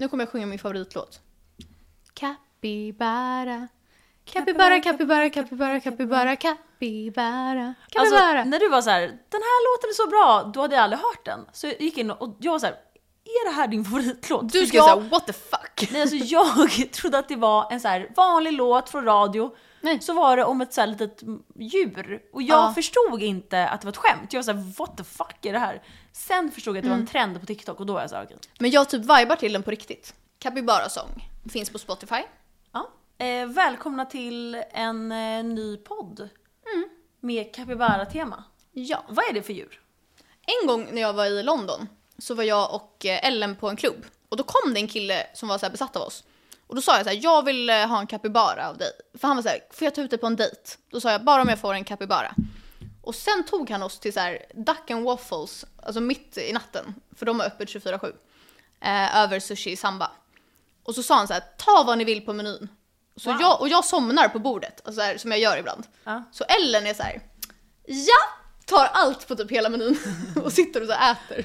Nu kommer jag sjunga min favoritlåt. Capybara. Capybara, capybara, capybara, capybara, capybara, Alltså, när du var så här, den här låten är så bra, då hade jag aldrig hört den. Så jag gick in och jag var så här, är det här din favoritlåt? du ska säga what the fuck. Nej, alltså jag trodde att det var en så vanlig låt från radio. Nej. Så var det om ett så här litet djur. Och jag Ja. förstod inte att det var ett skämt. Jag var så här, what the fuck är det här? Sen förstod jag att det var Mm. en trend på TikTok och då var jag så här, okej. Men jag typ vibar till den på riktigt. Capybara sång. Finns på Spotify. Ja. Eh, välkomna till en eh, ny podd. Mm. Med capybara-tema. Ja. Vad är det för djur? En gång när jag var i London så var jag och eh, Ellen på en klubb. Och då kom det en kille som var så här besatt av oss. Och då sa jag så här, jag vill eh, ha en capybara av dig. För han var så här, får jag ta ut dig på en dejt? Då sa jag, bara om jag får en capybara. Och sen tog han oss till så här Duck and Waffles, alltså mitt i natten. För de har öppet 24-7. Eh, över sushi i Samba. Och så sa han så här, ta vad ni vill på menyn. Så Wow. jag, och jag somnar på bordet, alltså så här, som jag gör ibland. Ja. Så Ellen är så här, ja! Tar allt på typ hela menyn och sitter och så äter.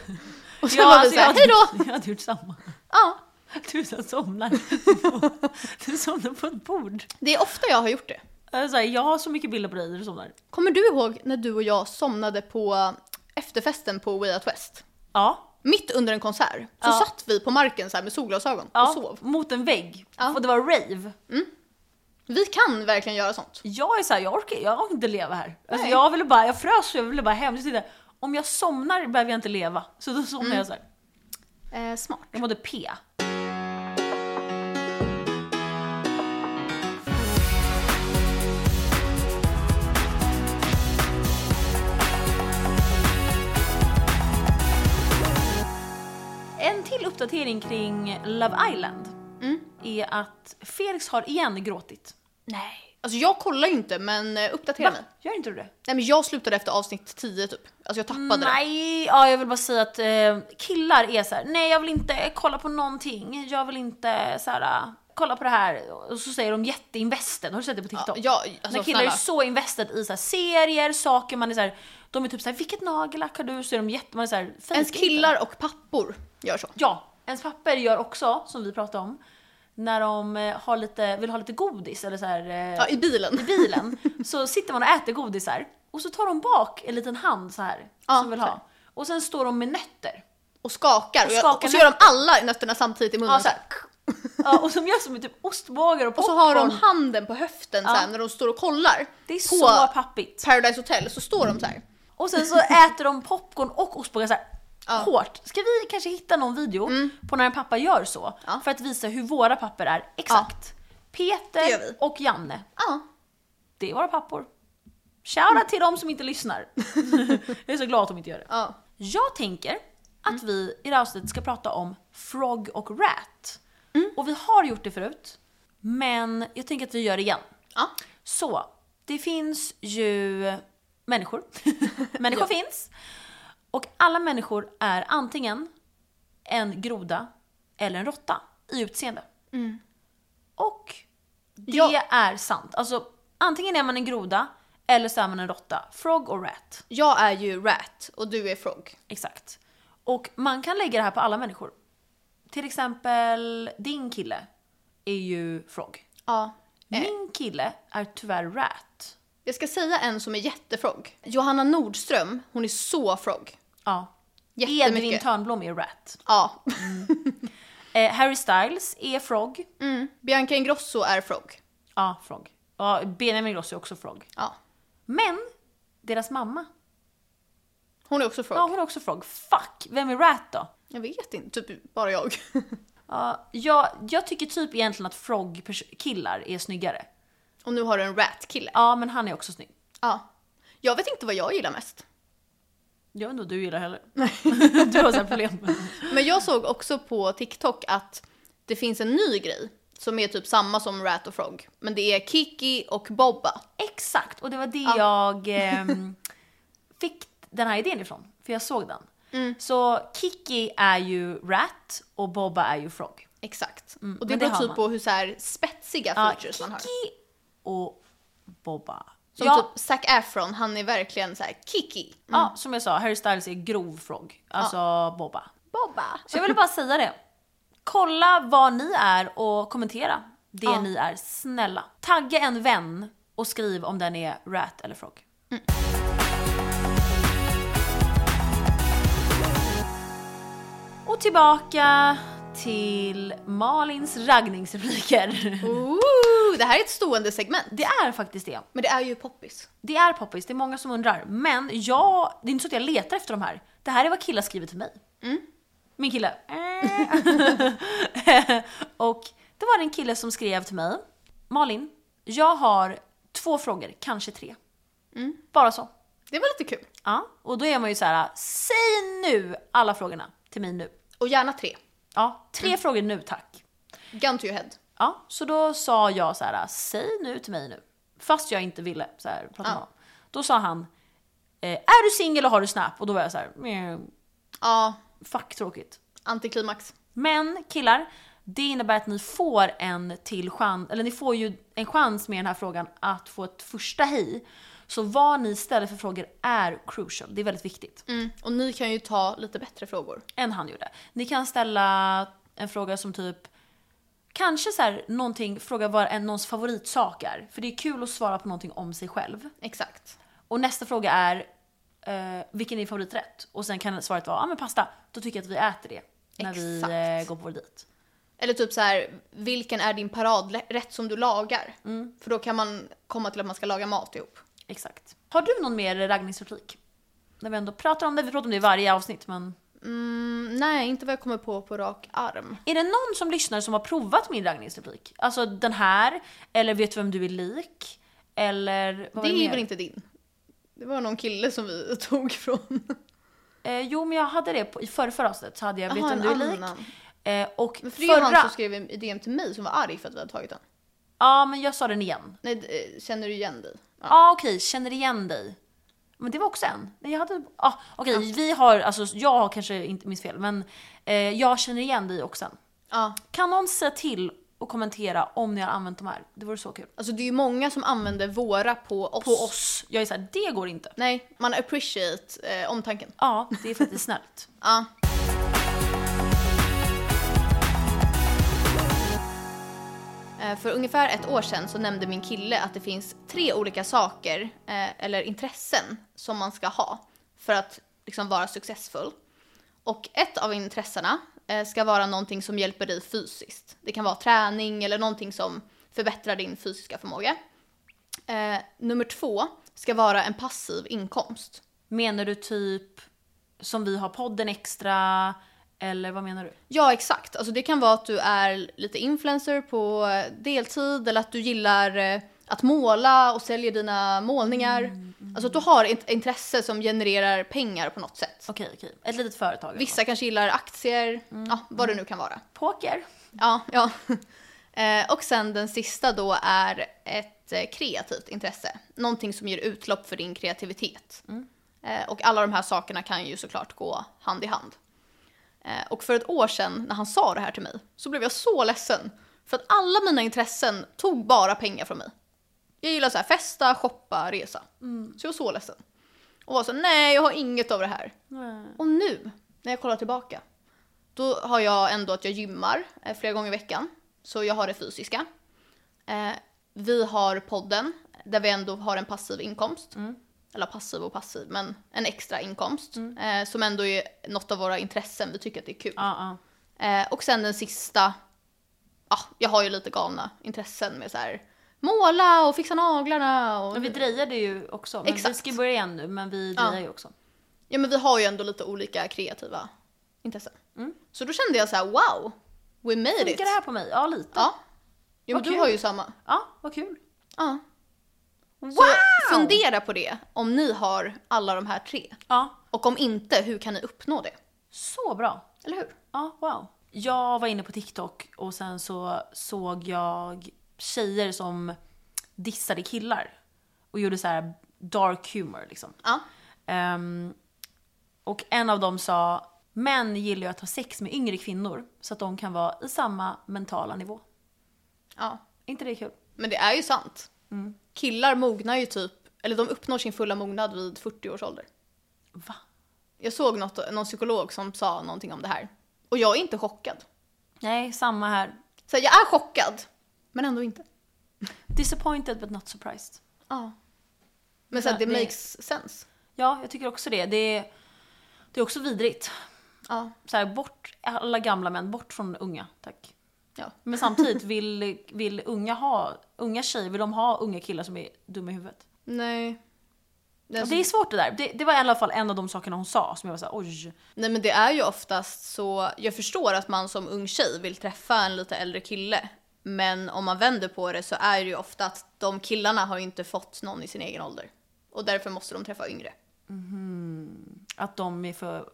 Och sen var vi så här, hade, hej då! Jag hade gjort samma. Ja, Du som somnar. Du somnar på ett bord. det är ofta jag har gjort det. Jag, är så här, jag har så mycket bilder på dig när du somnar. Kommer du ihåg när du och jag somnade på efterfesten på Way Out West? Ja. Mitt under en konsert så Ja. satt vi på marken så här med solglasögon ja och sov. Mot en vägg. Ja. Och det var rave. Vi kan verkligen göra sånt. Jag är så här, jag orkar, jag orkar inte leva här. Alltså jag ville bara, jag frös och jag ville bara hem. Så om jag somnar behöver jag inte leva. Så då somnar Mm. jag så här. Eh, smart. Jag mådde P. till uppdatering kring Love Island Mm. är att Felix har igen gråtit. Nej. Alltså jag kollar ju inte men eh, uppdatera mig. Gör inte du det? Nej men jag slutade efter avsnitt 10 typ. Alltså jag tappade det. Nej, ja, jag vill bara säga att eh, killar är så här: nej jag vill inte kolla på någonting, jag vill inte så här, äh, kolla på det här. Och så säger de jätteinvested, har du sett det på TikTok? Ja, ja, alltså, När killar snälla. är så invested i så här, serier, saker, man är så här, de är typ så här, vilket nagellack har du? Så är de jätte, man är så här, fejkar Ens inte. killar och pappor gör så. Ja, ens papper gör också, som vi pratade om, när de eh, har lite, vill ha lite godis eller så här, eh, Ja, i bilen. i bilen så sitter man och äter godisar och så tar de bak en liten hand så här Ja, som vill ha. Och sen står de med nötter. Och skakar. Och, skakar och så gör de alla nötterna samtidigt i munnen. Ja, så här. Ja, och som gör som typ ostbågar och Och så popcorn. har de handen på höften Ja. här, när de står och kollar. Det är på så pappigt. Paradise Hotel så står de så här. Och sen så äter de popcorn och ostbågar så här Ja. Mm. hårt. Ska vi kanske hitta någon video på när en pappa gör så? Ja. För att visa hur våra papper är exakt. Peter och Janne, Ja. det är våra pappor. Shoutout till de som inte lyssnar. Jag är så glad att de inte gör det. ja. Jag tänker att vi i det här avsnittet ska prata om Frog och Rat. Och vi har gjort det förut, men jag tänker att vi gör det igen. Ja. Så, det finns ju människor. människor Ja. finns. Och alla människor är antingen en groda eller en råtta i utseende. Och det Ja. är sant. Alltså, antingen är man en groda eller så är man en råtta. Frog och rat. Jag är ju Rat och du är Frog. Exakt. Och man kan lägga det här på alla människor. Till exempel din kille är ju Frog. Ja. Eh, Min kille är tyvärr Rat. jag ska säga en som är jättefrog. Johanna Nordström, hon är så Frog. Ja. Edvin. Törnblom är Rat. Ja. Eh, Harry Styles är Frog. Mm. Bianca Ingrosso är Frog. Ja, Frog. Ja, Benjamin Ingrosso är också Frog. Ja. Men, deras mamma, Hon är också Frog. ja hon är också Frog. Fuck, vem är Rat då? Jag vet inte, typ bara jag. Ja, jag, jag tycker typ egentligen att Frog-killar är snyggare. och nu har du en Rat-kille. Ja, men han är också snygg. Ja. Jag vet inte vad jag gillar mest. Jag vet inte vad du gillar heller. du har så här problem med Men jag såg också på TikTok att det finns en ny grej som är typ samma som Rat och Frog. Men det är Kiki och Bobba. Exakt, och det var det Ja. jag ehm, fick den här idén ifrån. För jag såg den. Mm. Så Kiki är ju Rat och Bobba är ju Frog. Exakt. Mm, och det beror typ man. på hur så här spetsiga Ja, features man har. Kiki och Bobba. Som ja, typ Zac Efron, han är verkligen så här Kiki. ja, som jag sa, Harry Styles är grov Frog. Alltså Bobba. Bobba. Så jag ville bara säga det. Kolla var ni är och kommentera det Ja. ni är, snälla. Tagga en vän och skriv om den är rat eller frog. Och tillbaka till Malins raggningsrepliker. Ooh, det här är ett stående segment. Det är faktiskt det. Men det är ju poppis. Det är poppis, det är många som undrar. Men jag, det är inte så att jag letar efter de här. Det här är vad killar skriver till mig. Min kille. och det var en kille som skrev till mig. Malin, jag har två frågor, kanske tre. Bara så. Det var lite kul. Ja, och då är man ju så här: säg nu alla frågorna till mig nu. Och gärna tre. Ja, tre frågor nu tack. Gun to your head. Ja, så då sa jag så här: säg nu till mig nu. Fast jag inte ville så här, prata med Ja. honom. Då sa han, eh, är du singel och har du Snap? Och då var jag så här, "Meh, Ja, fuck tråkigt. antiklimax. Men killar, det innebär att ni får en till chans, eller ni får ju en chans med den här frågan att få ett första hej. Så vad ni ställer för frågor är crucial, det är väldigt viktigt. Mm. Och ni kan ju ta lite bättre frågor. Än han gjorde. Ni kan ställa en fråga som typ Kanske så här, någonting, fråga vad en någons favoritsak är. För det är kul att svara på någonting om sig själv. Exakt. Och nästa fråga är eh, vilken är din favoriträtt? Och sen kan svaret vara, ja ah, men pasta. Då tycker jag att vi äter det. När vi Exakt. eh, går på vår dejt. Eller typ så här, vilken är din paradrätt som du lagar? Mm. För då kan man komma till att man ska laga mat ihop. Exakt. Har du någon mer raggningsreplik? När vi ändå pratar om det, vi pratar om det i varje avsnitt men Mm, nej, inte vad jag kommer på på rak arm. Är det någon som lyssnar som har provat min raggningsreplik? Alltså den här, eller vet du vem du är lik? Eller vad var det är väl inte din? Det var någon kille som vi tog från. Eh, jo men jag hade det på, i förra, förra avsnittet så hade jag Vet Jaha, du vem du är lik? annan. Eh, och Men för det är förra... han som skrev DM till mig som var arg för att vi hade tagit den. Ja men jag sa den igen. Nej, eh, känner du igen dig? Ja ah, okej, känner igen dig. Men det var också en. Nej jag hade, ah, okej vi har, alltså jag har kanske inte minns fel men eh, jag känner igen dig också. Ja. Kan någon säga till och kommentera om ni har använt de här? Det vore så kul. Alltså det är ju många som använder våra på oss. På oss. Jag är såhär, det går inte. Nej, man appreciate eh, omtanken. Ja, det är faktiskt snällt. Ja. Eh, för ungefär ett år sedan så nämnde min kille att det finns tre olika saker eh, eller intressen som man ska ha för att liksom vara successfull. Och ett av intressena eh, ska vara någonting som hjälper dig fysiskt. Det kan vara träning eller någonting som förbättrar din fysiska förmåga. Nummer två ska vara en passiv inkomst. Menar du typ som vi har podden extra? Eller vad menar du? Ja, exakt. Alltså det kan vara att du är lite influencer på eh, deltid eller att du gillar eh, att måla och säljer dina målningar. Alltså att du har ett intresse som genererar pengar på något sätt. Okej, okej. Ett litet företag. Vissa kanske gillar aktier, ja, vad det nu kan vara. Poker. Ja, ja. Eh, och sen den sista då är ett kreativt intresse. Någonting som ger utlopp för din kreativitet. Eh, och alla de här sakerna kan ju såklart gå hand i hand. Eh, och för ett år sedan när han sa det här till mig så blev jag så ledsen. För att alla mina intressen tog bara pengar från mig. Jag gillar så här festa, shoppa, resa. Så jag var så ledsen. Och var så nej jag har inget av det här. Och nu, när jag kollar tillbaka, då har jag ändå att jag gymmar eh, flera gånger i veckan. Så jag har det fysiska. Eh, vi har podden, där vi ändå har en passiv inkomst. Eller passiv och passiv, men en extra inkomst. Eh, som ändå är något av våra intressen, vi tycker att det är kul. Ja, ja. Eh, och sen den sista, ja, jag har ju lite galna intressen med så här måla och fixa naglarna. Och, Men vi drejade ju också. Men vi Exakt. ska börja igen nu, men vi Ja. drejar ju också. Ja men vi har ju ändå lite olika kreativa intressen. Så då kände jag så här: wow, we made it. Funkar det här på mig? Ja, lite. Ja. Jo men du har ju samma. Ja, vad kul. Ja. Wow! Så fundera på det om ni har alla de här tre. Ja, Och om inte, hur kan ni uppnå det? så bra. Eller hur? Ja, wow. Jag var inne på TikTok och sen så såg jag tjejer som dissade killar. Och gjorde så här dark humor liksom. Ja. Ehm, och en av dem sa, män gillar ju att ha sex med yngre kvinnor så att de kan vara i samma mentala nivå. ja. Är inte det kul? Men det är ju sant. Killar mognar ju typ, eller de uppnår sin fulla mognad vid 40 års ålder. Va? Jag såg något, någon psykolog som sa någonting om det här. Och jag är inte chockad. Nej, samma här. Så jag är chockad, men ändå inte. Disappointed but not surprised. Ja. Men så här, det Det- makes sense. Ja, jag tycker också det. Det är, det är också vidrigt. Ja. Så här, bort alla gamla män, bort från unga, tack. Ja. Men samtidigt, vill, vill unga ha, unga tjejer, vill de ha unga killar som är dumma i huvudet? Nej. Det är Och det är svårt det där. Det, det var i alla fall en av de sakerna hon sa som jag var såhär, oj. Nej men det är ju oftast så, jag förstår att man som ung tjej vill träffa en lite äldre kille. Men om man vänder på det så är det ju ofta att de killarna har inte fått någon i sin egen ålder. Och därför måste de träffa yngre. Att de är för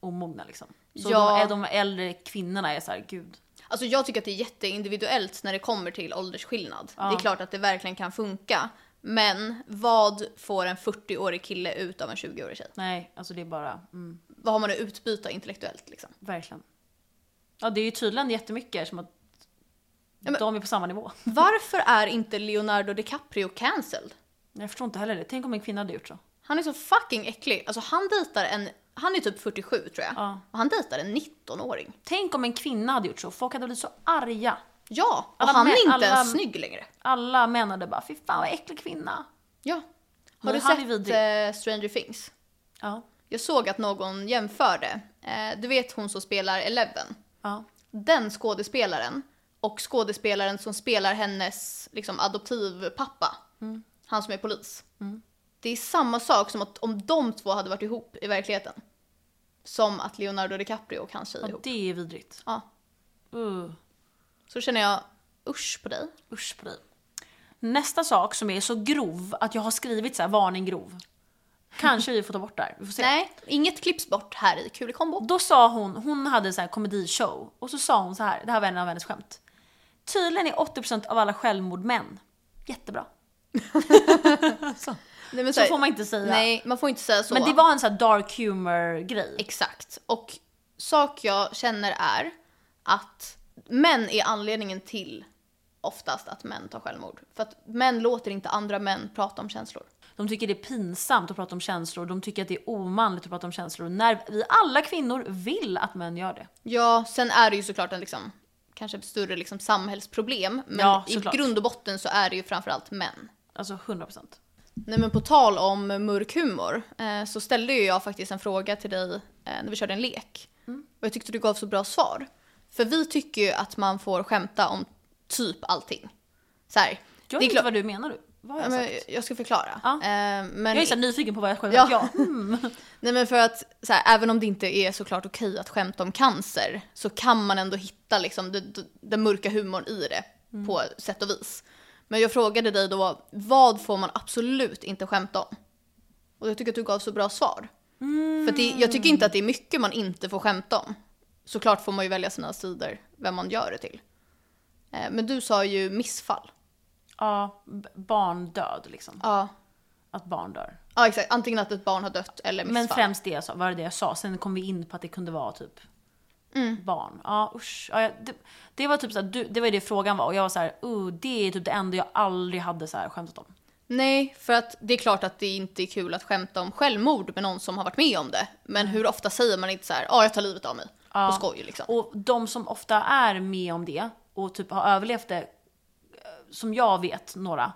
omogna liksom. Så Ja. de, är de äldre kvinnorna är såhär, gud. Alltså jag tycker att det är jätteindividuellt när det kommer till åldersskillnad. Det är klart att det verkligen kan funka. Men vad får en 40-årig kille ut av en 20-årig tjej? Nej, alltså det är bara, mm, Vad har man att utbyta intellektuellt liksom? verkligen. Ja, det är ju tydligen jättemycket som att men- de är på samma nivå. Varför är inte Leonardo DiCaprio cancelled? Jag förstår inte heller det. Tänk om en kvinna hade gjort så. Han är så fucking äcklig. Alltså han dejtar en, han är typ 47 tror jag. Ja. Och han dejtar en 19-åring. Tänk om en kvinna hade gjort så. Folk hade blivit så arga. Ja, och Alla han är män- inte alla- ens snygg längre. Alla män hade bara, fy fan vad äcklig kvinna. Ja. Har Men du är sett vidrig. eh, Stranger Things? Ja. Jag såg att någon jämförde. Eh, du vet hon som spelar Eleven? Ja. Den skådespelaren och skådespelaren som spelar hennes liksom, adoptivpappa. Mm. Han som är polis. Det är samma sak som att om de två hade varit ihop i verkligheten. Som att Leonardo DiCaprio och hans tjej är ja, ihop. det är vidrigt. Ja. Uh, Så känner jag usch på dig. usch på dig. Nästa sak som är så grov att jag har skrivit så här, varning grov. Kanske vi får ta bort det här. Vi får se. Nej, inget klipps bort här i Kul i kombo. Då sa hon, hon hade så här komedishow och så sa hon så här, det här var en av hennes skämt. Tydligen är 80% av alla självmord män. Jättebra. så Nej, men så här- får man inte säga. Nej, man får inte säga så. Men det var en så här dark humor grej. Exakt. Och sak jag känner är att män är anledningen till oftast att män tar självmord. För att män låter inte andra män prata om känslor. De tycker det är pinsamt att prata om känslor, de tycker att det är omanligt att prata om känslor. När vi alla kvinnor vill att män gör det. Ja, sen är det ju såklart en liksom, kanske ett större liksom samhällsproblem. Men Ja, i grund och botten så är det ju framförallt män. Alltså 100%. Nej men på tal om mörk humor eh, så ställde ju jag faktiskt en fråga till dig eh, när vi körde en lek. Och jag tyckte du gav så bra svar. För vi tycker ju att man får skämta om typ allting. Så här, Jag det vet är inte vad du menar du. Vad har Ja, jag men jag ska förklara. Ja. Eh, men, Jag är så nyfiken på vad jag själv Ja. ja. Mm. nej men för att så här, även om det inte är såklart okej att skämta om cancer så kan man ändå hitta liksom den mörka humorn i det på sätt och vis. Men jag frågade dig då, vad får man absolut inte skämta om? Och jag tycker att du gav så bra svar. För att det, jag tycker inte att det är mycket man inte får skämta om. Såklart får man ju välja sina sidor, vem man gör det till. Eh, Men du sa ju missfall. ja, barndöd liksom. Ja. Att barn dör. Ja exakt, antingen att ett barn har dött eller missfall. Men främst det jag sa, var det det jag sa. Sen kom vi in på att det kunde vara typ Mm. barn. Ja usch. Ja, det, det var typ så här, det var det frågan var och jag var så här, uh, det är typ det enda jag aldrig hade så här skämtat om. Nej, för att det är klart att det inte är kul att skämta om självmord med någon som har varit med om det. Men hur ofta säger man inte så här, ja jag tar livet av mig. Ja. På skoj liksom. Och de som ofta är med om det och typ har överlevt det, eh, som jag vet några,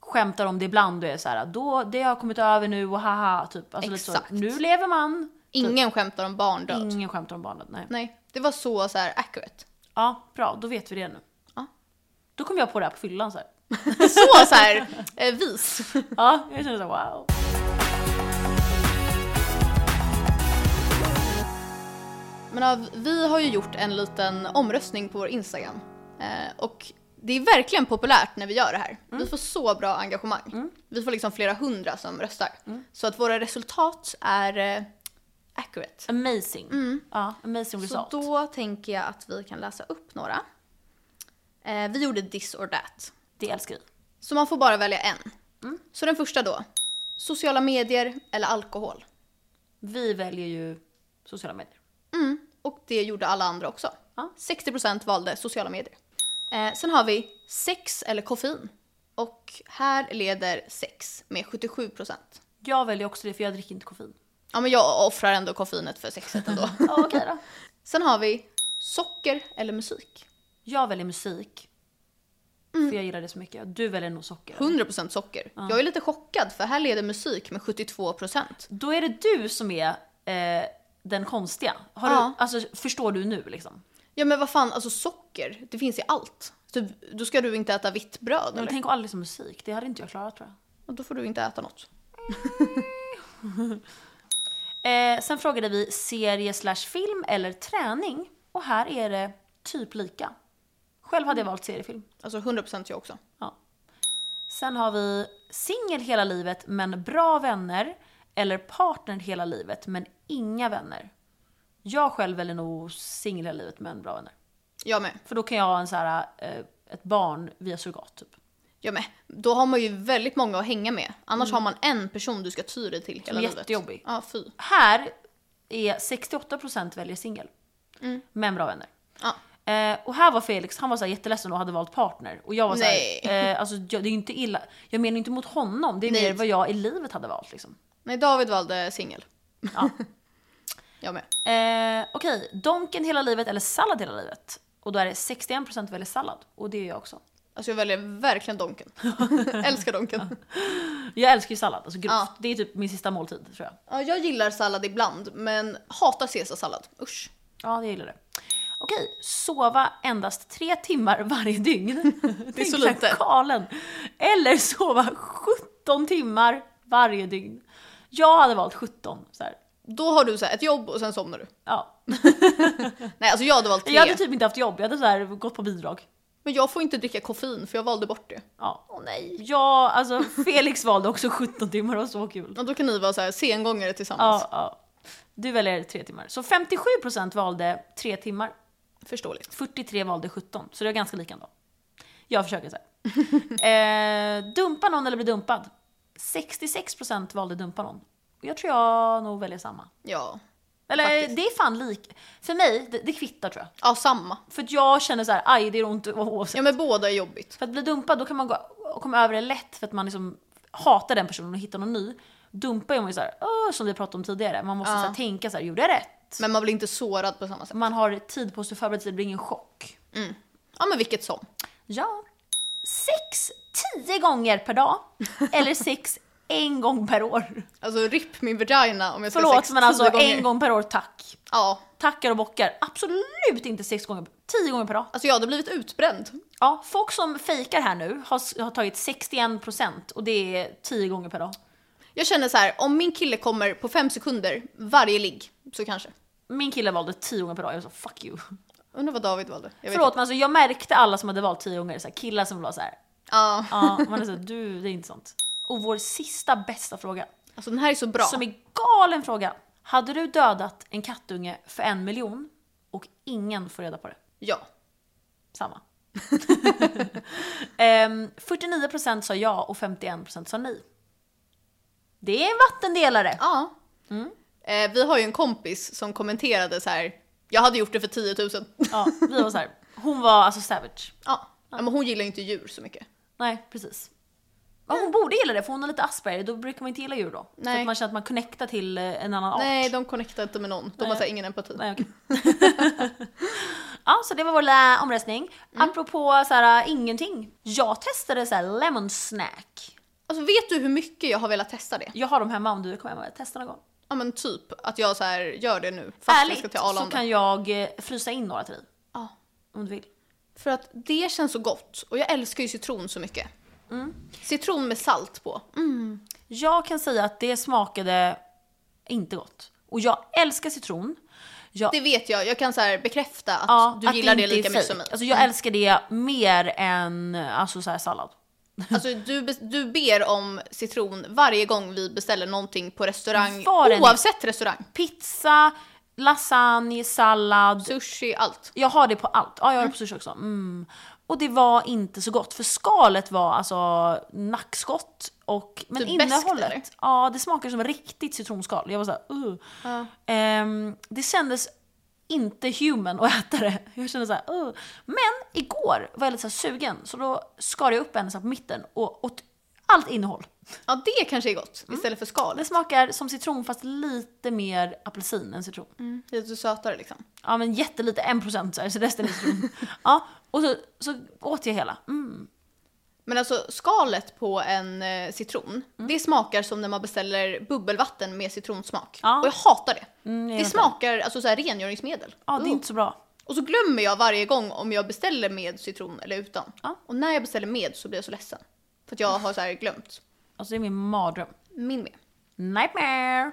skämtar om det ibland och är så här, då, det har kommit över nu och haha, typ. Alltså lite Exakt. så, nu lever man. Ingen skämtar om barndöd. Ingen skämtar om barnet, nej. Nej, det var så, så här accurate. Ja, bra, då vet vi det nu. Ja. Då kom jag på det här på fyllan så här. Så så här eh, vis. Ja, jag kände så här, wow. Men ja, vi har ju gjort en liten omröstning på vår Instagram. Eh, och det är verkligen populärt när vi gör det här. Vi får så bra engagemang. Vi får liksom flera hundra som röstar. Så att våra resultat är eh, accurate. Amazing. Ja, amazing Så result. då tänker jag att vi kan läsa upp några. Eh, vi gjorde this or that. Det älskar vi. Så man får bara välja en. Så den första då. Sociala medier eller alkohol. Vi väljer ju sociala medier. Mm. Och det gjorde alla andra också. Ja. 60% valde sociala medier. Eh, sen har vi sex eller koffein. Och här leder sex med 77%. Jag väljer också det för jag dricker inte koffein. Ja men jag offrar ändå koffeinet för sexet ändå. Ja, okej då. sen har vi Socker eller musik? Jag väljer musik. Mm. För jag gillar det så mycket. Du väljer nog socker. eller? 100% socker. Jag är lite chockad för här leder musik med 72%. Då är det du som är eh, den konstiga. Har Ja. du, alltså, förstår du nu liksom? Ja men vad fan, alltså socker, det finns i allt. Så då ska du inte äta vitt bröd Men eller? tänk aldrig som musik. Det hade inte jag klarat tror jag. Och då får du inte äta något. Eh, sen frågade vi serie slash film eller träning. Och här är det typ lika. Själv hade jag valt seriefilm. Alltså 100% jag också. Ja. Sen har vi singel hela livet men bra vänner. Eller partner hela livet men inga vänner. Jag själv väljer nog singel hela livet men bra vänner. Jag med. För då kan jag ha en så här, eh, ett barn via surrogat typ. Jag med. Då har man ju väldigt många att hänga med. Annars har man en person du ska ty dig till hela Mm. livet. jättejobbig. Ja, fy. Här är 68% väljer singel. Men bra vänner. Ja. Eh, och här var Felix, han var så här jätteledsen och hade valt partner. Och jag var så Nej. här, eh, alltså jag, det är inte illa. Jag menar inte mot honom, det är Nej. mer vad jag i livet hade valt liksom. Nej, David valde singel. Ja. Jag med. Eh, Okej, Donken hela livet eller sallad hela livet? Och då är det 61% väljer sallad. Och det är jag också. Alltså jag väljer verkligen Donken. Älskar Donken. Jag älskar ju sallad, alltså grovt. Ja. Det är typ min sista måltid tror jag. Ja, jag gillar sallad ibland, men hatar caesarsallad. Usch. Ja, jag gillar det. Okej, sova endast tre timmar varje dygn. Det är så lite. Galen. Eller sova 17 timmar varje dygn. Jag hade valt 17. Så här. Då har du så här ett jobb och sen somnar du. Ja. Nej, alltså jag hade valt tre. Jag hade typ inte haft jobb, jag hade så här gått på bidrag. Men jag får inte dricka koffein för jag valde bort det. Ja. Åh nej. Ja, alltså Felix valde också 17 timmar, det var så kul. Och då kan ni vara så här sengångare tillsammans. Ja, ja. Du väljer tre timmar. Så 57% valde tre timmar. Förståeligt. 43 valde 17, så det är ganska lika ändå. Jag försöker så här. eh, dumpa någon eller bli dumpad? 66% valde dumpa någon. Jag tror jag nog väljer samma. Ja. Eller Faktiskt. det är fan lik. För mig, det, det kvittar tror jag. Ja, samma. För att jag känner så här, aj det är ont oavsett. Ja, men båda är jobbigt. För att bli dumpad då kan man gå och komma över det lätt för att man liksom hatar den personen och hittar någon ny. Dumpa är man ju såhär, som vi pratade om tidigare, man måste Ja. så här, tänka så här, gjorde jag rätt? Men man blir inte sårad på samma sätt. Man har tid på sig att förbereda sig, det blir ingen chock. Ja, men vilket som. Ja. Sex, tio gånger per dag. Eller sex, en gång per år. Alltså RIP min vagina om jag ska Förlåt sex men alltså gånger. en gång per år, tack. Ja. Tackar och bockar. Absolut inte sex gånger, tio gånger per dag. Alltså jag hade blivit utbränd. Ja, folk som fejkar här nu har, har tagit 61% och det är tio gånger per dag. Jag känner så här, om min kille kommer på fem sekunder varje ligg, så kanske. Min kille valde tio gånger per dag, jag så fuck you. Undrar vad David valde. Jag Förlåt men alltså jag märkte alla som hade valt tio gånger, så här, killar som var så här. Ja. ja, man är så här, du det är inte sånt. Och vår sista bästa fråga, Alltså den här är så bra. som är galen fråga. Hade du dödat en kattunge för en miljon och ingen får reda på det? Ja. Samma. Ehm, 49% sa ja och 51% sa nej. Det är en vattendelare. Ja. Mm. Eh, vi har ju en kompis som kommenterade så här. jag hade gjort det för 10 000. Ja, vi var så här. Hon var alltså savage. ja. ja. Men hon gillar ju inte djur så mycket. Nej, precis. Ja, hon borde gilla det för hon har lite Asperger, då brukar man inte gilla djur då. Så Nej. att man känner att man connectar till eh, en annan art. Nej, de connectar inte med någon. De har så ingen empati. Nej, okej. ja, så det var vår lilla omröstning. Mm. Apropå så här, ingenting. Jag testade så här lemon snack. Alltså vet du hur mycket jag har velat testa det? Jag har dem hemma om du komma hem och testa någon gång. Ja men typ att jag så här gör det nu fast jag ska Ärligt till så Arlanda. kan jag eh, frysa in några till dig. Ja. Om du vill. För att det känns så gott och jag älskar ju citron så mycket. Mm. Citron med salt på. Mm. Jag kan säga att det smakade inte gott. Och jag älskar citron. Jag, Det vet jag, jag kan så här bekräfta att ja, du att gillar det, är lika mycket som mig. Alltså jag älskar det mer än alltså så sallad. Alltså du, du ber om citron varje gång vi beställer någonting på restaurang, oavsett restaurang. Pizza, lasagne, sallad. Sushi, allt. Jag har det på allt. Ja, jag har det på sushi också. Mm. Och det var inte så gott, för skalet var alltså nackskott. Och, men Typ innehållet, eller? ja det smakar som riktigt citronskal. Jag var såhär, uh. Ja. Ehm, det kändes inte human att äta det. Jag kände såhär, uh. Men igår var jag lite så sugen, så då skar jag upp en så på mitten och åt allt innehåll. Ja, det kanske är gott istället för skal. Det smakar som citron fast lite mer apelsin än citron. Mm. Lite sötare liksom. Ja men jättelite, en procent så, här, så resten är citron. ja, och så, så åt jag hela. Mm. Men alltså skalet på en eh, citron, Mm. det smakar som när man beställer bubbelvatten med citronsmak. Ja. Och jag hatar det. Mm, jag det smakar alltså så här rengöringsmedel. Ja, det är Uh. inte så bra. Och så glömmer jag varje gång om jag beställer med citron eller utan. Ja. Och när jag beställer med så blir jag så ledsen. För att jag har så här glömt. Alltså det är min mardröm. Min med. Nightmare!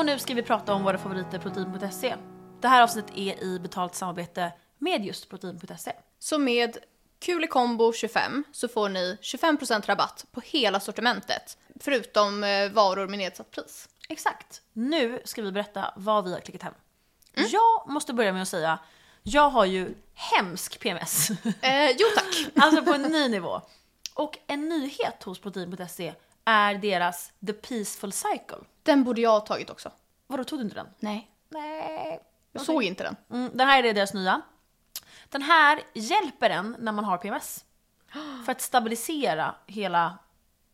Och nu ska vi prata om våra favoriter protein.se. Det här avsnittet är i betalt samarbete med just protein.se. Så med Kulikombo 25 så får ni 25% rabatt på hela sortimentet. Förutom eh, varor med nedsatt pris. Exakt. Nu ska vi berätta vad vi har klickat hem. Jag måste börja med att säga, jag har ju hemsk PMS. Eh, jo tack. alltså på en ny nivå. Och en nyhet hos protein.se är deras The Peaceful Cycle. Den borde jag ha tagit också. Vadå, tog du inte den? Nej. Nej. Jag såg inte den. Mm, den här är deras nya. Den här hjälper en när man har PMS. För att stabilisera hela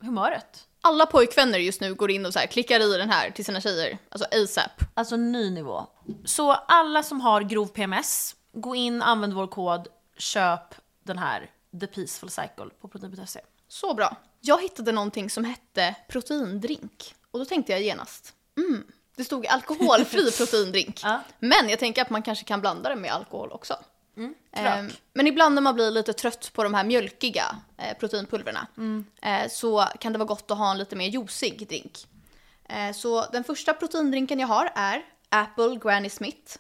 humöret. Alla pojkvänner just nu går in och så här klickar i den här till sina tjejer. Alltså ASAP. Alltså ny nivå. Så alla som har grov PMS, gå in, använd vår kod, köp den här The Peaceful Cycle på protein.se. Så bra. Jag hittade någonting som hette proteindrink. Och då tänkte jag genast, mm, det stod alkoholfri proteindrink. Ja. Men jag tänker att man kanske kan blanda det med alkohol också. krök. Ehm, men ibland när man blir lite trött på de här mjölkiga eh, proteinpulverna eh, så kan det vara gott att ha en lite mer juicig drink. Eh, så den första proteindrinken jag har är Apple Granny Smith.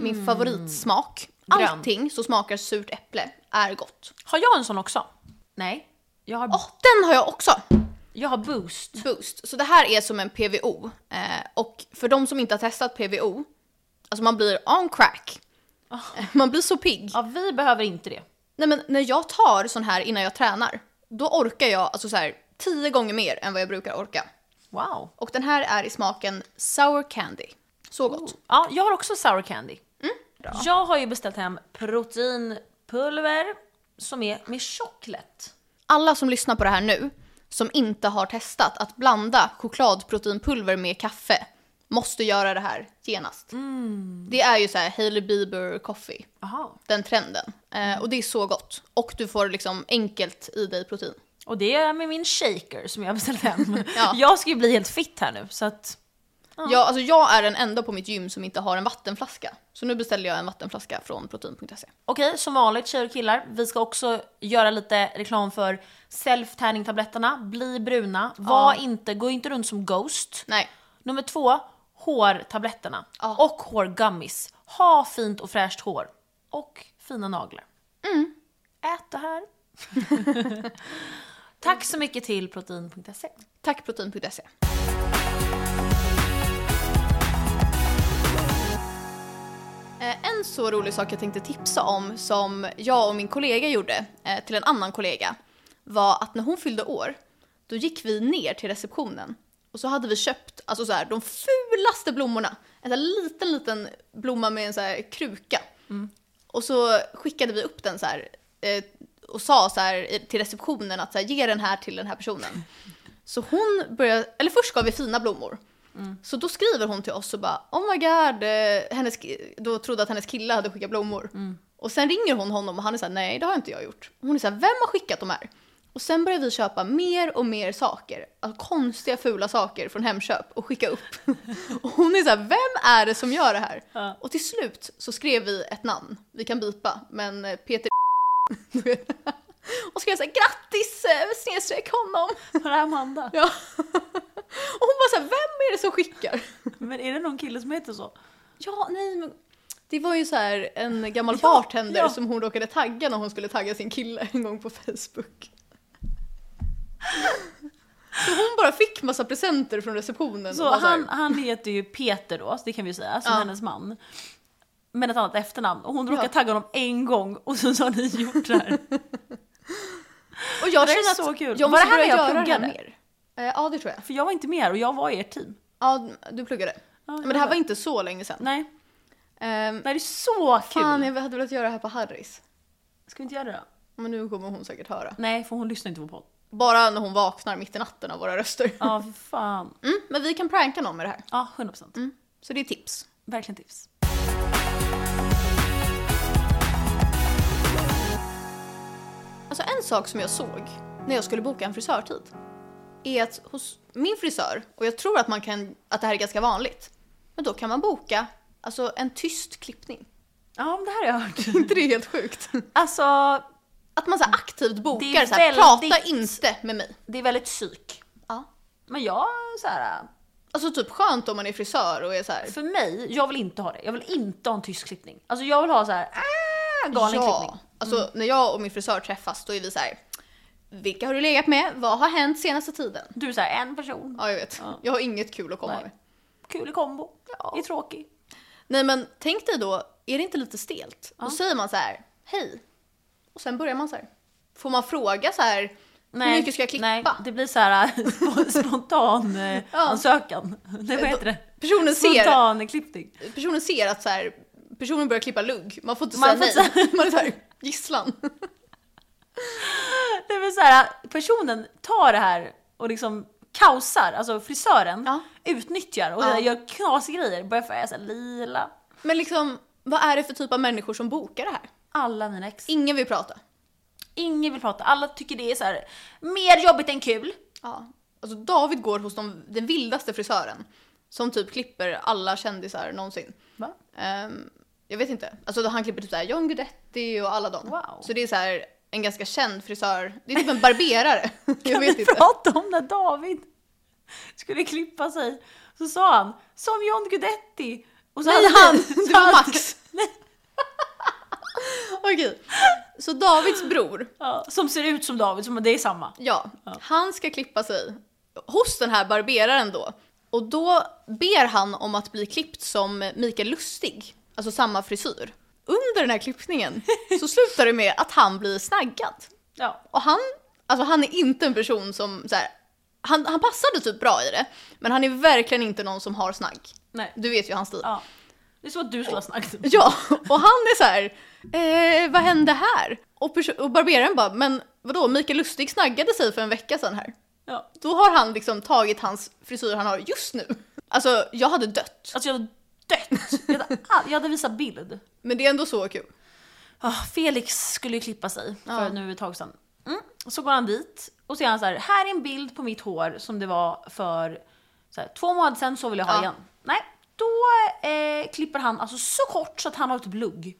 Min favoritsmak. Grön. Allting som smakar surt äpple är gott. Har jag en sån också? Nej. Jag har, Åh, den har jag också! jag har Boost. Boost. Så det här är som en PVO. Eh, och för de som inte har testat PVO, alltså man blir on crack. Eh, Man blir så pigg. Ja, vi behöver inte det. Nej men när jag tar sån här innan jag tränar, då orkar jag alltså så här tio gånger mer än vad jag brukar orka. Wow. Och den här är i smaken sour candy. Så gott. Ja, jag har också sour candy. Jag har ju beställt hem proteinpulver som är med choklad. Alla som lyssnar på det här nu, som inte har testat att blanda chokladproteinpulver med kaffe, måste göra det här genast. Det är ju så här Hailey Bieber coffee, Aha. den trenden. Eh, och det är så gott. Och du får liksom enkelt i dig protein. Och det är med min shaker som jag har beställt hem. Ja. Jag ska ju bli helt fit här nu så att... Jag, alltså jag är den enda på mitt gym som inte har en vattenflaska. Så nu beställer jag en vattenflaska från protein.se. Okej, som vanligt tjejer och killar, vi ska också göra lite reklam för self-tanning-tabletterna. Bli bruna, var inte, gå inte runt som Ghost. Nej, Nummer två, hårtabletterna. Ja. Och hårgummis. Ha fint och fräscht hår. Och fina naglar. Ät det här. Tack så mycket till protein.se. tack protein.se. En så rolig sak jag tänkte tipsa om som jag och min kollega gjorde eh, till en annan kollega var att när hon fyllde år då gick vi ner till receptionen och så hade vi köpt alltså så här, de fulaste blommorna. En liten, liten blomma med en så här kruka. Och så skickade vi upp den så här eh, och sa så här till receptionen att så här, ge den här till den här personen. Så hon började, eller först gav vi fina blommor. Så då skriver hon till oss och bara oh my god, eh, hennes, då trodde att hennes kille hade skickat blommor. Och sen ringer hon honom och han är såhär nej det har inte jag gjort. Och hon är såhär vem har skickat de här? Och sen börjar vi köpa mer och mer saker, alltså konstiga fula saker från Hemköp och skicka upp. och hon är såhär vem är det som gör det här? Ja. Och till slut så skrev vi ett namn, vi kan bipa, men eh, Peter och skrev såhär grattis eh, snedstreck honom. Var det Amanda? Ja. Bara såhär, vem är det som skickar? Men är det någon kille som heter så? Ja, nej men det var ju så här en gammal Ja, bartender ja. som hon råkade tagga när hon skulle tagga sin kille en gång på Facebook. Så hon bara fick massa presenter från receptionen. Så och var så här, han, han heter ju Peter då, det kan vi ju säga, som Ja. hennes man. Men ett annat efternamn. Och hon råkade Ja. tagga honom en gång och så har ni gjort det här. och jag det känner att så kul. jag Var måste här börja jag göra det här mer. Eh, ja, det tror jag. För jag var inte med här och jag var i ert team. Ja, du pluggade. Ja, Men det här var- inte så länge sedan. Nej, nej det är så kul! fan, jag hade velat göra det här på Harrys. Ska vi inte göra det då? Men nu kommer hon säkert höra. Nej, för hon lyssnar inte på podd. Bara när hon vaknar mitt i natten av våra röster. Ja, för fan. Mm, men vi kan pranka någon med det här. Ja, 100%. Mm. Så det är tips. Verkligen tips. Alltså en sak som jag såg när jag skulle boka en frisörtid är att hos min frisör, och jag tror att, man kan, att det här är ganska vanligt, men då kan man boka alltså, en tyst klippning. Ja, det här har jag hört. inte det är helt sjukt? Alltså, Att man så aktivt bokar så här, prata inte med mig. det är väldigt psyk. Ja. Men jag, så här, Alltså typ skönt om man är frisör och är så här. för mig, jag vill inte ha det. Jag vill inte ha en tysk klippning. Alltså jag vill ha så här, ah, galen klippning. Alltså när jag och min frisör träffas då är vi så här. Vilka har du legat med? Vad har hänt senaste tiden? Du är så här, en person, Ja jag vet. Ja. Jag har inget kul att komma Nej. med. kul i kombo, Ja. är tråkig. Nej men tänk dig då, är det inte lite stelt? Då säger man så här, hej. Och sen börjar man så här. Får man fråga så här, hur mycket ska jag klippa? Nej, det blir så här sp- spontan eh, Ja. ansökan. Nej, vad heter det? Personen ser, Spontan klippning. personen ser att så här, personen börjar klippa lugg. Man får inte Man säga får nej. Man är så här, gisslan. Det är så här, personen tar det här och liksom kaosar, alltså frisören Ja. utnyttjar och Ja. gör knasiga grejer. Börjar färga så här lila. Men liksom, vad är det för typ av människor som bokar det här? Alla mina ex. Ingen vill prata. Ingen vill prata, alla tycker det är så här mer jobbigt än kul. Ja. Alltså David går hos de, den vildaste frisören. Som typ klipper alla kändisar någonsin. Va? Ehm, jag vet inte. Alltså han klipper typ såhär John Guidetti och alla dem. Wow. Så det är så här en ganska känd frisör. Det är typ en barberare. jag Kan vet vi inte. prata om när David skulle klippa sig? Så sa han, som John Guidetti. Och så Nej hade- han! Det var Max. Okej. Så Davids bror, Ja, som ser ut som David, som det är samma. ja, han ska klippa sig hos den här barberaren då. Och då ber han om att bli klippt som Mikael Lustig, alltså samma frisyr. Under den här klippningen så slutar det med att han blir snaggad. Ja. Och han, alltså han är inte en person som så här, han, han passade typ bra i det, men han är verkligen inte någon som har snagg. Nej. Du vet ju hans stil. ja. Det är så att du skulle ha snackat. Ja, och han är så här, eh, vad hände här? Och, och barberaren bara, men vadå, Mikael Lustig snaggade sig för en vecka sedan här. Ja. Då har han liksom tagit hans frisyr han har just nu. Alltså, jag hade dött. Alltså jag hade dött. Jag hade, all- jag hade visat bild. Men det är ändå så kul. Ah, Felix skulle ju klippa sig för Ja. nu ett tag sedan. Mm. Så går han dit och ser han så här, här är en bild på mitt hår som det var för här, två månader sedan, så vill jag ha Ja. igen. Nej, då eh, klipper han alltså så kort så att han har typ lugg.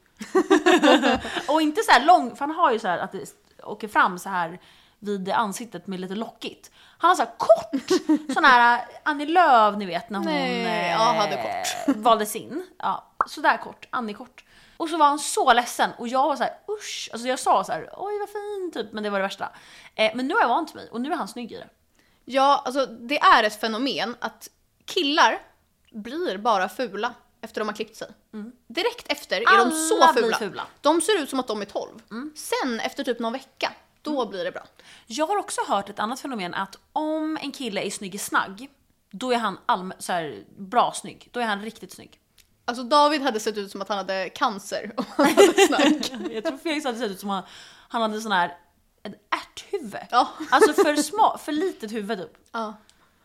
och inte så här lång, för han har ju så här att det åker fram så här vid ansiktet med lite lockigt. Han har så här kort, sån här Annie Lööf ni vet när hon Nej, eh, hade kort. valdes in. Ja, sådär kort, Annie kort. Och så var han så ledsen och jag var så här usch, alltså jag sa så här oj vad fin typ, men det var det värsta. Eh, men nu har jag vant mig och nu är han snygg i det. Ja, alltså det är ett fenomen att killar blir bara fula efter de har klippt sig. Direkt efter är de så Alla fula. fula. De ser ut som att de är 12. Sen efter typ någon vecka, då blir det bra. Jag har också hört ett annat fenomen att om en kille är snygg i snagg, då är han allmän, så här, bra snygg. Då är han riktigt snygg. Alltså David hade sett ut som att han hade cancer om han hade snagg. Jag tror Felix hade sett ut som han, han hade sån här ett ärthuvud. Ja. Alltså för, små, för litet huvud typ. ja.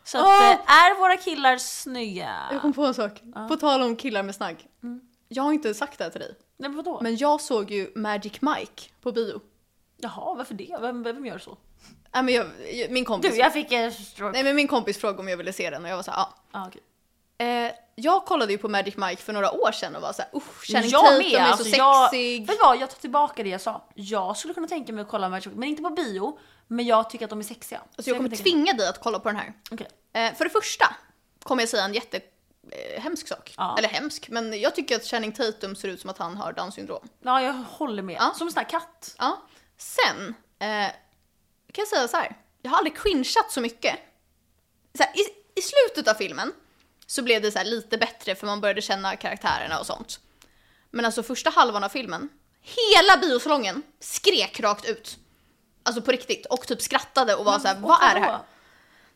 Så att, eh, är våra killar snygga? Jag kom på en sak. På tal om killar med snagg. Jag har inte sagt det här till dig. Nej men vadå? Men jag såg ju Magic Mike på bio. Jaha, varför det? Vem, vem gör så? Nej, men jag, min kompis... Du, jag fick en stroke. Nej men min kompis frågade om jag ville se den och jag var såhär, ja. Ah, okej. Eh, jag kollade ju på Magic Mike för några år sedan och var såhär, usch, Channing jag Tatum med! är Alltså, så jag, sexig. vet du vad, jag tar tillbaka det jag sa. Jag skulle kunna tänka mig att kolla Magic men inte på bio. Men jag tycker att de är sexiga. Alltså jag kommer kan tänka mig- tvinga dig att kolla på den här. Okej. Eh, för det första kommer jag säga en jätte eh, hemsk sak. Ja. Eller hemsk, men jag tycker att Channing Tatum ser ut som att han har Downs syndrom. Ja, jag håller med. Ja. Som en sån här katt. Ja. Sen eh, kan jag säga så här. jag har aldrig cringeat så mycket. Så här, i, I slutet av filmen så blev det så här lite bättre för man började känna karaktärerna och sånt. Men alltså första halvan av filmen, hela biosalongen skrek rakt ut. Alltså på riktigt och typ skrattade och var så här, vad är det här?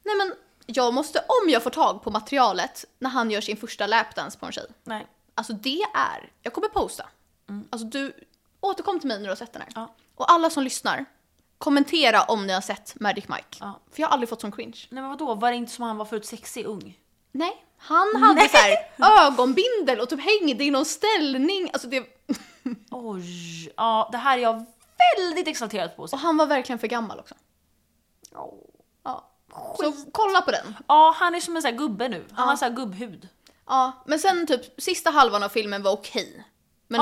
Nej men jag måste, om jag får tag på materialet när han gör sin första lapdance på en tjej. Nej. Alltså det är, jag kommer posta. Alltså du, återkom till mig när du har sett den här. Ja. Och alla som lyssnar, kommentera om ni har sett Magic Mike. Ja. För jag har aldrig fått sån cringe. Nej men vadå, var det inte som han var förut sexig ung? Nej, han hade Nej. så här ögonbindel och typ hängde i någon ställning. Alltså det, Oj, ja det här är jag väldigt exalterad på. och han var verkligen för gammal också. Ja. Så kolla på den. Ja, han är som en sån här gubbe nu. Han Ja. har så här gubbhud. Ja, men sen typ sista halvan av filmen var okej.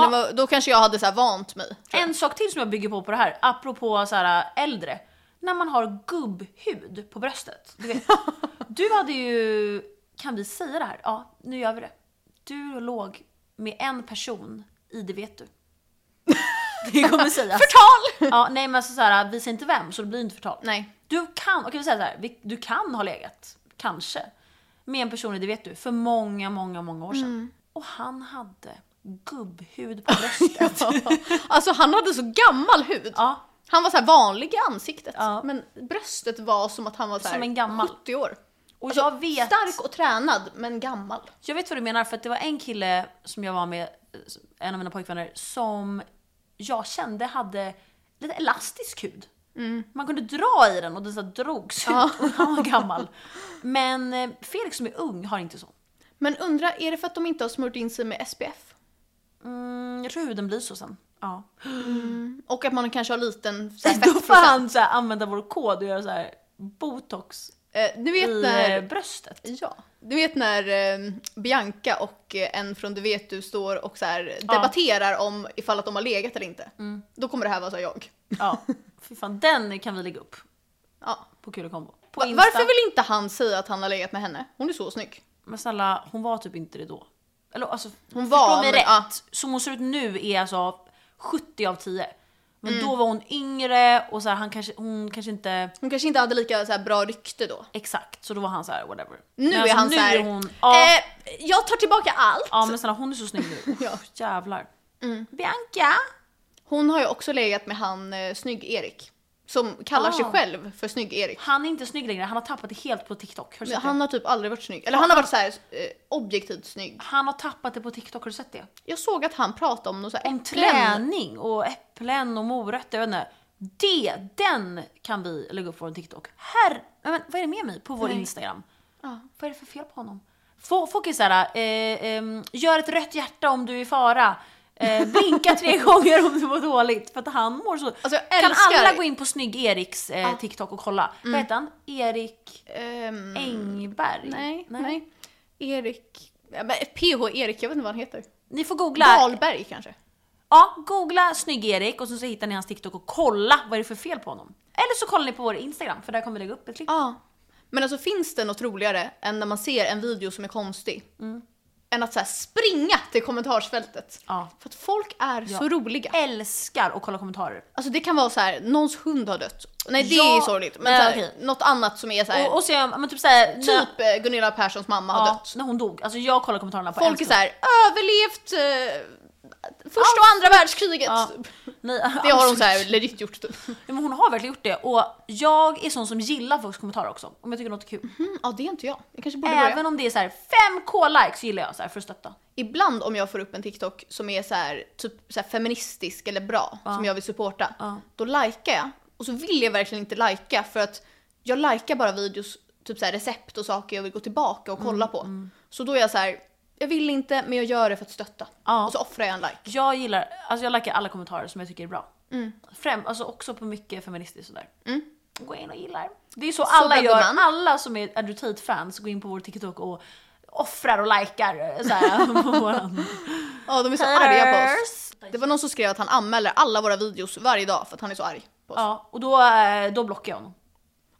Men Ja. var, då kanske jag hade så här vant mig. En sak till som jag bygger på på det här, apropå så här äldre. När man har gubbhud på bröstet. Du, vet, du hade ju, kan vi säga det här? Ja, nu gör vi det. Du låg med en person i Det vet du. Det kommer sägas. Förtal! Ja, nej men alltså så här, vi säger inte vem så det blir inte förtal. Nej. Du kan, okej vi säger så här, vi- du kan ha legat, kanske, med en person i Det vet du, för många, många, många år sedan. Mm. Och han hade gubbhud på bröstet. Alltså han hade så gammal hud. ja, Han var så här vanlig i ansiktet. Ja. Men bröstet var som att han var så Som en gammal. 70 år. och Alltså, jag vet... Stark och tränad, men gammal. Jag vet vad du menar för att det var en kille som jag var med, en av mina pojkvänner, som jag kände hade lite elastisk hud. Man kunde dra i den och den så drogs Ja. ut och han var gammal. Men eh, Felix som är ung har inte så. Men undra, är det för att de inte har smort in sig med SPF? Mm, jag tror huden blir så sen. Ja. Och att man kanske har liten så här, Då får fettprocent. han så här, använda vår kod och göra så här botox Eh, du vet i när... eh, bröstet. Ja. Du vet när eh, Bianca och eh, en från Du vet du står och så här, debatterar om ifall att de har legat eller inte. Mm. Då kommer det här vara så här, jag. Ja, fy fan, den kan vi lägga upp Ja. på Kul och Kombo. På Va-. Varför vill inte han säga att han har legat med henne? Hon är så snygg. Men snälla, hon var typ inte det då. Eller alltså, Hon var, mig men, rätt. ja. Som hon ser ut nu är alltså 70 av 10. Men Mm. då var hon yngre och så här, han kanske, hon kanske inte Hon kanske inte hade lika så här, bra rykte då. exakt, så då var han så här whatever. Nu Men är alltså, han nu så här, är hon, ja, eh, jag tar tillbaka allt. ja men snälla hon är så snygg nu. Ja. Jävlar. Mm. Bianca! Hon har ju också legat med han eh, Snygg-Erik. Som kallar sig Ah. själv för Snygg-Erik. Han är inte snygg längre, han har tappat det helt på TikTok. Har du Men sett Han det? har typ aldrig varit snygg. Eller han har varit så här, eh, objektivt snygg. Han har tappat det på TikTok, har du sett det? Jag såg att han pratade om något så här Om äpplen. träning och äpplen och morötter, jag vet inte. Det, den kan vi lägga upp på vår TikTok. Herr, men vad är det med mig på vår Nej. Instagram? Ja. Vad är det för fel på honom? Fo- Folk är såhär, eh, ehm, gör ett rött hjärta om du är i fara. Eh, blinka tre gånger om du mår dåligt. För att han mår så. Alltså kan alla gå in på Snygg-Eriks eh, Ja. Mm. TikTok och kolla? Vad heter han? Erik Ehm, Engberg? nej, nej, Erik... Ja, men PH Erik, jag vet inte vad han heter. Ni får googla. Dahlberg kanske? Ja, googla Snygg-Erik och så, så hittar ni hans TikTok och kolla vad det är för fel på honom. Eller så kollar ni på vår Instagram för där kommer vi lägga upp ett klipp. Ja. Men alltså finns det något roligare än när man ser en video som är konstig? Än att så här springa till kommentarsfältet. Ja. För att folk är Ja. så roliga. Älskar att kolla kommentarer. Alltså det kan vara så här, någons hund har dött. Nej det Ja, är sorgligt. Men nej, så här, något annat som är så här, Och, och så, men typ såhär, typ eh, Gunilla Perssons mamma har dött. när hon dog. Alltså jag kollar kommentarerna på Folk är en så här, överlevt eh, första och andra världskriget. Ja. Nej, Det har hon så här legit gjort typ. Ja, men hon har verkligen gjort det och jag är sån som gillar folks kommentarer också. Om jag tycker något är kul. Mm, ja det är inte jag. Jag kanske borde börja. Även om det är så här 5k likes gillar jag så här för att stötta. Ibland om jag får upp en TikTok som är så här, typ så här feministisk eller bra, som jag vill supporta, Ja. då likar jag. Och så vill jag verkligen inte lika för att jag likar bara videos, typ så här recept och saker jag vill gå tillbaka och kolla Mm, på. Så då är jag så här, jag vill inte men jag gör det för att stötta. Ja. Och så offrar jag en like. Jag gillar, alltså jag likar alla kommentarer som jag tycker är bra. Mm. Främ, alltså också på mycket feministiskt sådär. Mm. Gå in och gillar. Det är så, Så alla gör, gumman. alla som är Adrutate-fans går in på vår TikTok och offrar och likar såhär på våran. Ja de är så arga på oss. Det var någon som skrev att han anmäler alla våra videos varje dag för att han är så arg på oss. Ja, och då, eh, då blockar jag honom.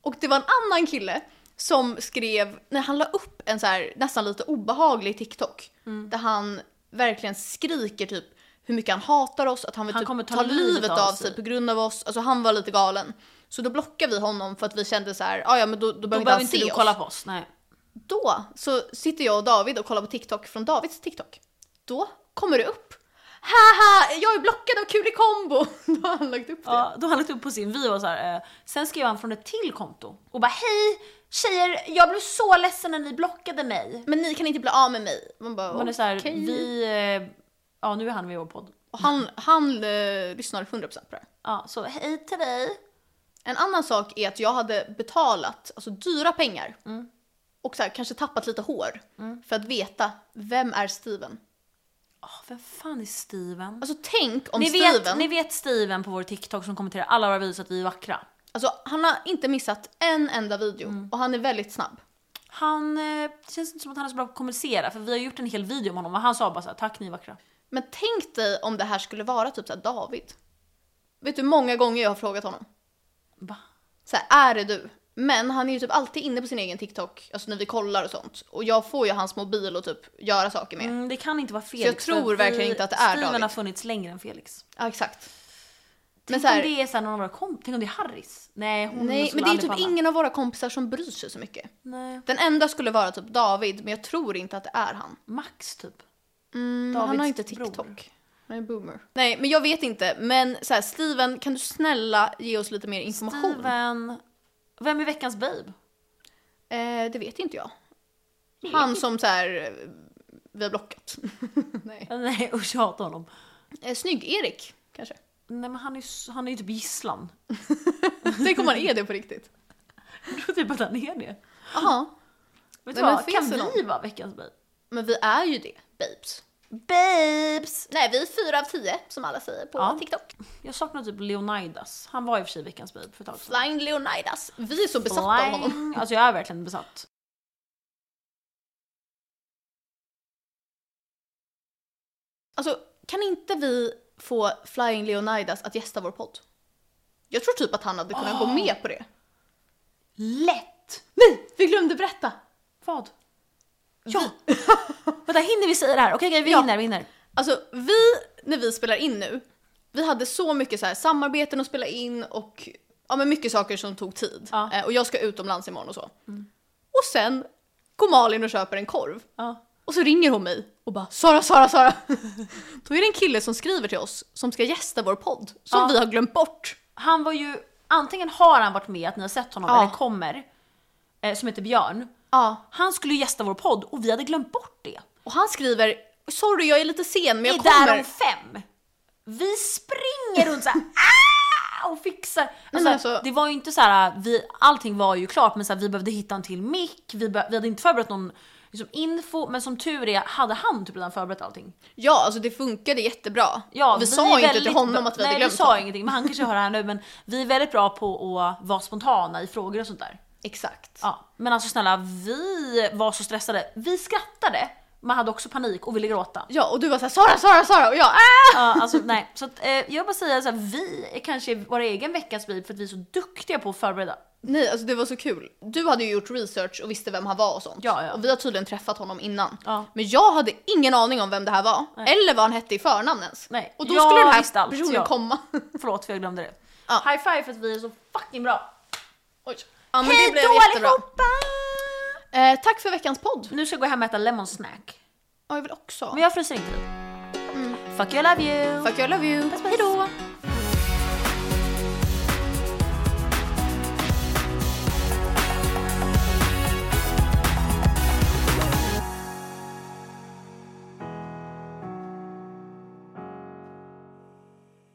Och det var en annan kille som skrev, när han la upp en så här nästan lite obehaglig TikTok, Mm. där han verkligen skriker typ hur mycket han hatar oss, att han vill Han typ kommer ta, livet av sig. sig. på grund av oss. Alltså han var lite galen. Så då blockade vi honom för att vi kände så här, "Ah, ja men då, då Då behöver inte han se du oss. kolla på oss. Nej. Då så sitter jag och David och kollar på TikTok från Davids TikTok. Då kommer det upp. Haha, jag är blockad av Kul i kombo! Då har han lagt upp det. Ja, då har han lagt upp på sin video och så här, eh, sen skrev han från ett till konto och bara hej tjejer, jag blev så ledsen när ni blockade mig. Men ni kan inte bli av med mig. Man bara, Man är så här, okej. vi, eh, ja nu är han med i vår podd. Och han, han eh, lyssnar 100% på det här. Ja, så hej till dig. En annan sak är att jag hade betalat alltså, dyra pengar och så här, kanske tappat lite hår för att veta vem är Steven. Åh, vem fan är Steven? Alltså tänk om ni, Steven, vet, ni vet Steven på vår TikTok som kommenterar alla våra videos att vi är vackra. Alltså han har inte missat en enda video och han är väldigt snabb. Han, eh, det känns inte som att han är så bra på att kommunicera för vi har gjort en hel video om honom och han sa bara såhär tack ni är vackra. Men tänk dig om det här skulle vara typ så här David. Vet du hur många gånger jag har frågat honom? Va? Så här, är det du? Men han är ju typ alltid inne på sin egen TikTok, alltså när vi kollar och sånt. Och jag får ju hans mobil och typ göra saker med. Mm, det kan inte vara Felix. jag tror verkligen inte att det är Steven David. har funnits längre än Felix. Ja, exakt. Men Tänk så här, om det är såhär någon av våra kompisar, tänk om det är Harris? Nej, hon nej, men det är typ falla. ingen av våra kompisar som bryr sig så mycket. Nej. Den enda skulle vara typ David, men jag tror inte att det är han. Max typ. Mm, han har Davids inte bror. TikTok. Han är boomer. Nej, men jag vet inte. Men så här, Steven, kan du snälla ge oss lite mer information? Steven. Vem är veckans babe? Eh, det vet inte jag. Han som så här, eh, vi har blockat. Nej. Nej usch jag hatar honom. Eh, Snygg-Erik, kanske. Nej men han är han är ju typ gisslan. Tänk om han är det på riktigt. Jag tror typ att han är det. Jaha. Vet du vad? Kan vi någon? vara veckans babe? Men vi är ju det, babes. Babes! Nej, vi är fyra av tio, som alla säger på Ja. TikTok. Jag saknar typ Leonidas. Han var i och för sig veckans babe för ett tag sedan. Flying Leonidas. Vi är så besatta av honom. Alltså jag är verkligen besatt. Alltså, kan inte vi få Flying Leonidas att gästa vår podd? Jag tror typ att han hade kunnat gå med på det. Lätt! Nej, vi glömde berätta. Vad? Ja! Vänta, hinner vi säga det här? Okej, okej, vi Ja. hinner, vi hinner. Alltså, vi, när vi spelar in nu, vi hade så mycket så här samarbeten att spela in och ja, men mycket saker som tog tid. Ja. Eh, och jag ska utomlands imorgon och så. Och sen går Malin och köper en korv. Ja. Och så ringer hon mig och bara Sara, Sara, Sara. Då är det en kille som skriver till oss som ska gästa vår podd som Ja. vi har glömt bort. Han var ju, antingen har han varit med, att ni har sett honom, Ja. eller kommer, eh, som heter Björn. Ja. Han skulle ju gästa vår podd och vi hade glömt bort det. Och han skriver Sorry, jag är lite sen men jag är där kommer. om fem. Vi springer runt såhär ah! och fixar. Alltså, men alltså- Det var ju inte så här, vi, allting var ju klart men så här, vi behövde hitta en till mick, vi, be, vi hade inte förberett någon liksom, info men som tur är hade han typ redan förberett allting. Ja, alltså det funkade jättebra. Ja, vi, är sa inte till honom att vi hade Nej glömt vi sa honom. ingenting men han kanske hör det här nu men vi är väldigt bra på att vara spontana i frågor och sånt där. Exakt. Ja, men alltså snälla vi var så stressade. Vi skrattade men hade också panik och ville gråta. Ja, och du var såhär Sara, Sara, Sara och jag ah! Ja, alltså nej. Så att, eh, jag bara säga så här, vi är kanske vår egen veckas babe för att vi är så duktiga på att förbereda. Nej, alltså det var så kul. Du hade ju gjort research och visste vem han var och sånt. Ja, ja. Och vi har tydligen träffat honom innan. Ja. Men jag hade ingen aning om vem det här var. Eller vad han hette i förnamn ens. Nej, Och då jag skulle den här allt, personen ja. komma. Förlåt för jag glömde det. Ja. High five för att vi är så fucking bra. Oj. Ja, Hej det blev då allihopa! Eh, tack för veckans podd. Nu ska jag gå hem och äta lemon snack. Ja, jag vill också. Men jag fryser inte i. Fuck you, I love you. Fuck you, I love you. Hej då!